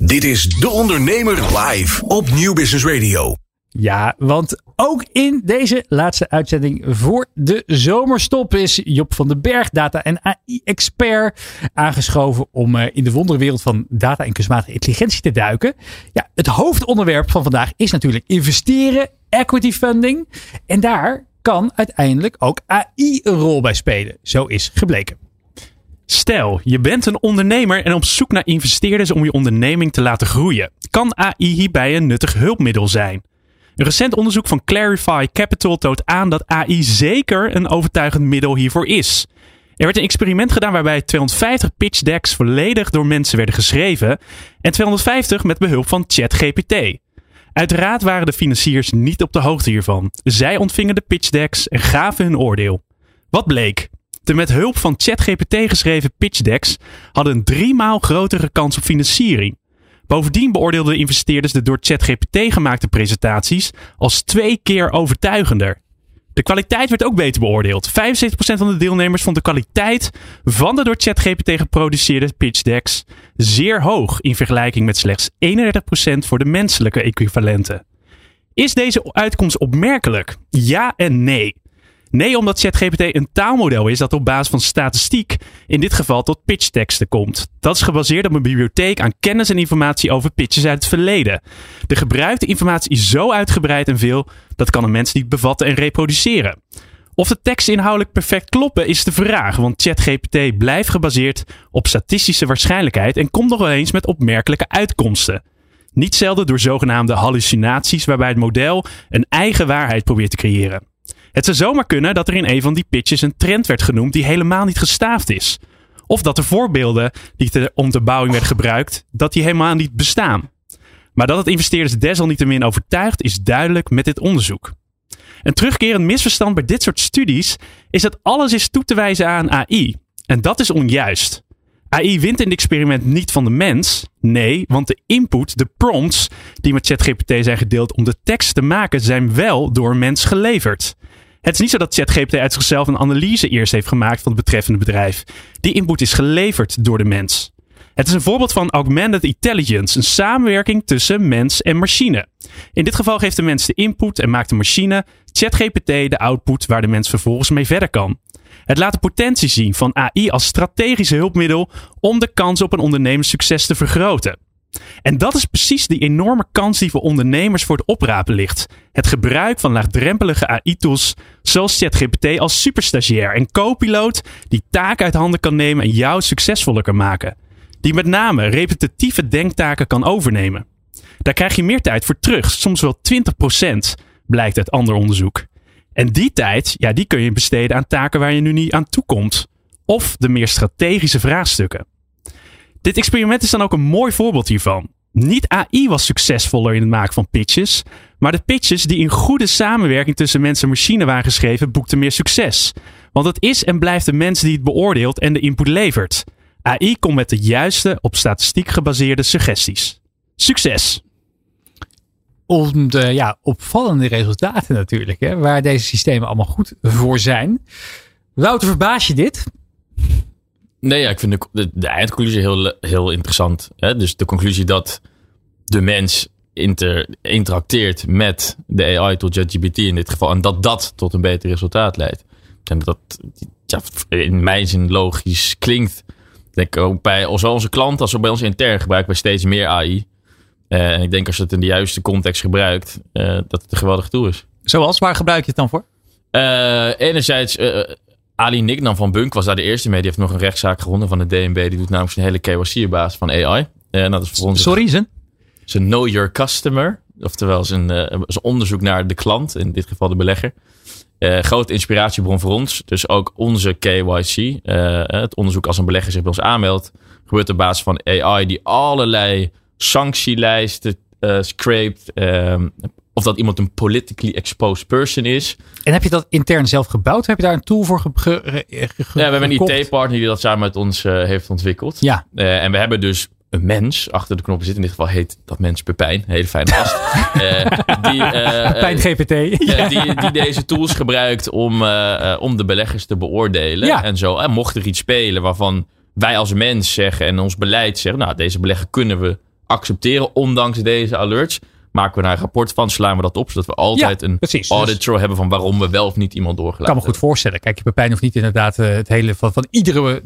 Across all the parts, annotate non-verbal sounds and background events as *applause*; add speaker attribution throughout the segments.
Speaker 1: Dit is De Ondernemer live op Nieuw Business Radio.
Speaker 2: Ja, want ook in deze laatste uitzending voor de zomerstop is Job van den Berg, data- en AI-expert, aangeschoven om eh, in de wonderwereld van data en kunstmatige intelligentie te duiken. Ja, het hoofdonderwerp van vandaag is natuurlijk investeren, equity funding. En daar kan uiteindelijk ook AI een rol bij spelen. Zo is gebleken.
Speaker 3: Stel, je bent een ondernemer en op zoek naar investeerders om je onderneming te laten groeien. Kan AI hierbij een nuttig hulpmiddel zijn? Een recent onderzoek van Clarify Capital toont aan dat AI zeker een overtuigend middel hiervoor is. Er werd een experiment gedaan waarbij 250 pitch decks volledig door mensen werden geschreven en 250 met behulp van ChatGPT. Uiteraard waren de financiers niet op de hoogte hiervan. Zij ontvingen de pitch decks en gaven hun oordeel. Wat bleek? De met hulp van ChatGPT geschreven pitch decks hadden een driemaal grotere kans op financiering. Bovendien beoordeelden investeerders de door ChatGPT gemaakte presentaties als twee keer overtuigender. De kwaliteit werd ook beter beoordeeld. 75% van de deelnemers vond de kwaliteit van de door ChatGPT geproduceerde pitch decks zeer hoog in vergelijking met slechts 31% voor de menselijke equivalenten. Is deze uitkomst opmerkelijk? Ja en nee. Nee, omdat ChatGPT een taalmodel is dat op basis van statistiek in dit geval tot pitchteksten komt. Dat is gebaseerd op een bibliotheek aan kennis en informatie over pitches uit het verleden. De gebruikte informatie is zo uitgebreid en veel dat kan een mens niet bevatten en reproduceren. Of de teksten inhoudelijk perfect kloppen is de vraag, want ChatGPT blijft gebaseerd op statistische waarschijnlijkheid en komt nog wel eens met opmerkelijke uitkomsten. Niet zelden door zogenaamde hallucinaties waarbij het model een eigen waarheid probeert te creëren. Het zou zomaar kunnen dat er in een van die pitches een trend werd genoemd die helemaal niet gestaafd is. Of dat de voorbeelden die ter onderbouwing werden gebruikt, dat die helemaal niet bestaan. Maar dat het investeerders desalniettemin overtuigt is duidelijk met dit onderzoek. Een terugkerend misverstand bij dit soort studies is dat alles is toe te wijzen aan AI. En dat is onjuist. AI wint in het experiment niet van de mens. Nee, want de input, de prompts die met ChatGPT zijn gedeeld om de tekst te maken, zijn wel door een mens geleverd. Het is niet zo dat ChatGPT uit zichzelf een analyse eerst heeft gemaakt van het betreffende bedrijf. Die input is geleverd door de mens. Het is een voorbeeld van augmented intelligence, een samenwerking tussen mens en machine. In dit geval geeft de mens de input en maakt de machine, ChatGPT, de output waar de mens vervolgens mee verder kan. Het laat de potentie zien van AI als strategische hulpmiddel om de kans op een ondernemerssucces te vergroten. En dat is precies die enorme kans die voor ondernemers voor het oprapen ligt. Het gebruik van laagdrempelige AI-tools zoals ChatGPT als superstagiair en co-piloot die taken uit handen kan nemen en jou succesvoller kan maken. Die met name repetitieve denktaken kan overnemen. Daar krijg je meer tijd voor terug, soms wel 20%, blijkt uit ander onderzoek. En die tijd, ja, die kun je besteden aan taken waar je nu niet aan toe komt. Of de meer strategische vraagstukken. Dit experiment is dan ook een mooi voorbeeld hiervan. Niet AI was succesvoller in het maken van pitches, maar de pitches die in goede samenwerking tussen mens en machine waren geschreven, boekten meer succes. Want het is en blijft de mens die het beoordeelt en de input levert. AI komt met de juiste, op statistiek gebaseerde suggesties. Succes!
Speaker 2: Om de ja, opvallende resultaten natuurlijk, hè, waar deze systemen allemaal goed voor zijn. Wouter, verbaas je dit?
Speaker 4: Nee, ja, ik vind de, de, de eindconclusie heel, heel interessant. Hè? Dus de conclusie dat de mens inter, interacteert met de AI tot ChatGPT in dit geval. En dat dat tot een beter resultaat leidt. En dat ja, in mijn zin logisch klinkt. Denk ook bij zowel onze klanten als ook bij ons intern gebruiken we steeds meer AI. Uh, en ik denk als je het in de juiste context gebruikt, uh, dat het een geweldig tool is.
Speaker 2: Zoals, waar gebruik je het dan voor?
Speaker 4: Uh, enerzijds Ali Nicknam van Bunk was daar de eerste mee. Die heeft nog een rechtszaak gewonnen van de DNB. Die doet namelijk zijn hele KYC op basis van AI. En dat is voor ons
Speaker 2: Sorry, zijn?
Speaker 4: Zijn Know Your Customer. Oftewel zijn, uh, zijn onderzoek naar de klant. In dit geval de belegger. Uh, grote inspiratiebron voor ons. Dus ook onze KYC. Uh, het onderzoek als een belegger zich bij ons aanmeldt. Gebeurt op basis van AI die allerlei sanctielijsten eh scraped. Of dat iemand een politically exposed person is.
Speaker 2: En heb je dat intern zelf gebouwd? Heb je daar een tool voor ge, ge- ge- ge-
Speaker 4: Ja, we hebben een? IT-partner die dat samen met ons eh, heeft ontwikkeld.
Speaker 2: Ja,
Speaker 4: Eh, en we hebben dus een mens achter de knoppen zitten. In dit geval heet dat mens Pepijn. Een hele fijne gast. *laughs* Eh, die,
Speaker 2: Pijn GPT.
Speaker 4: die, die deze tools gebruikt om, om de beleggers te beoordelen.
Speaker 2: Ja.
Speaker 4: En zo. En mocht er iets spelen waarvan wij als mens zeggen en ons beleid zeggen. Nou, deze belegger kunnen we accepteren ondanks deze alerts. Maken we daar een rapport van, slaan we dat op. Zodat we altijd
Speaker 2: Ja,
Speaker 4: een
Speaker 2: precies. Dus-
Speaker 4: audit trail hebben van waarom we wel of niet iemand
Speaker 2: Ik
Speaker 4: doorgelaten
Speaker 2: kan me goed voorstellen. Kijk, Pepijn hoeft niet inderdaad eh, het hele van, van iedere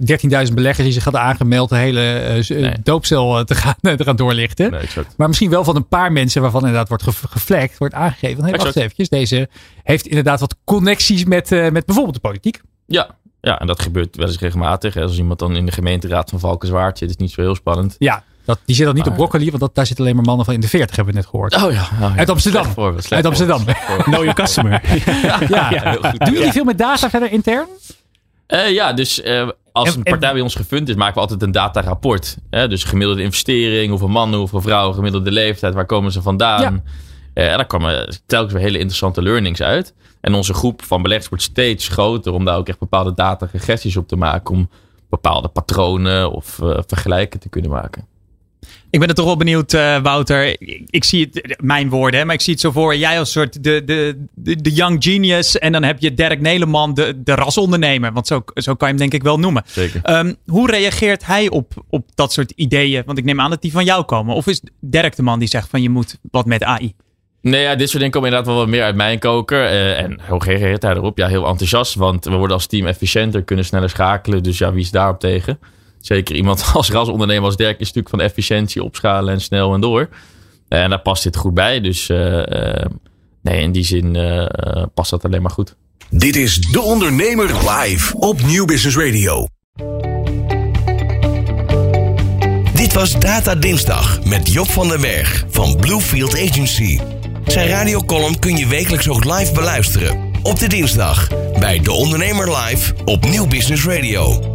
Speaker 2: 13.000 beleggers die zich hadden aangemeld, de hele eh,
Speaker 4: Nee.
Speaker 2: doopcel eh, te gaan, *laughs* te gaan doorlichten.
Speaker 4: Nee.
Speaker 2: Maar misschien wel van een paar mensen waarvan inderdaad wordt ge- geflekt, wordt aangegeven. Van, hey, wacht eventjes, deze heeft inderdaad wat connecties met, eh, met bijvoorbeeld de politiek.
Speaker 4: Ja, ja, en dat gebeurt wel eens regelmatig. hè. Als iemand dan in de gemeenteraad van Valkenswaard zit, is niet zo heel spannend.
Speaker 2: Ja, dat, die zit dan niet op
Speaker 4: Maar-
Speaker 2: broccoli, want dat, daar zitten alleen maar mannen van in de 40, hebben we net gehoord.
Speaker 4: Oh ja. oh ja.
Speaker 2: Uit Amsterdam.
Speaker 4: Voorbeeld,
Speaker 2: Uit Amsterdam.
Speaker 4: voorbeeld. *laughs*
Speaker 3: Know your customer.
Speaker 2: ja.
Speaker 4: Ja, heel goed.
Speaker 2: Doen jullie veel met data verder intern?
Speaker 4: Eh, ja, dus eh, als
Speaker 2: En-
Speaker 4: een
Speaker 2: en-
Speaker 4: partij bij ons gefund is, maken we altijd een datarapport. Hè? Dus gemiddelde investering, hoeveel mannen, hoeveel vrouwen, gemiddelde leeftijd, waar komen ze vandaan. Eh, en daar komen telkens weer hele interessante learnings uit. En onze groep van beleggers wordt steeds groter om daar ook echt bepaalde dataregressies op te maken. Om bepaalde patronen of vergelijken te kunnen maken.
Speaker 5: Ik ben er toch wel benieuwd, eh, Wouter. Ik, ik zie het, mijn woorden, hè, maar ik zie het zo voor. Jij als soort de, de, de, de young genius. En dan heb je Dirk Neleman, de, de rasondernemer. Want zo, zo kan je hem denk ik wel noemen.
Speaker 4: Zeker.
Speaker 5: Ehm, hoe reageert hij op, op dat soort ideeën? Want ik neem aan dat die van jou komen. Of is Dirk de man die zegt van je moet wat met AI?
Speaker 4: Nee, ja, dit soort dingen komen inderdaad wel wat meer uit mijn koker. Eh, en hoe reageert hij erop? Ja, heel enthousiast. Want we worden als team efficiënter, kunnen sneller schakelen. Dus ja, wie is daarop tegen? Zeker iemand *laughs* als rasondernemer als Dirk is natuurlijk van efficiëntie, opschalen en snel en door. Eh, en daar past dit goed bij. Dus eh, eh, nee, in die zin past dat alleen maar goed.
Speaker 1: Dit is De Ondernemer live op Nieuw Business Radio.
Speaker 6: Dit was Data Dinsdag met Job van den Berg van Bluefield Agency. Zijn radiocolumn kun je wekelijks ook live beluisteren. Op de dinsdag bij De Ondernemer Live op Nieuw Business Radio.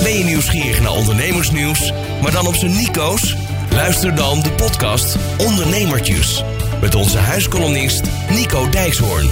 Speaker 6: Ben je nieuwsgierig naar ondernemersnieuws, maar dan op zijn Nico's? Luister dan de podcast Ondernemertjes. Met onze huiskolonist Nico Dijkshoorn.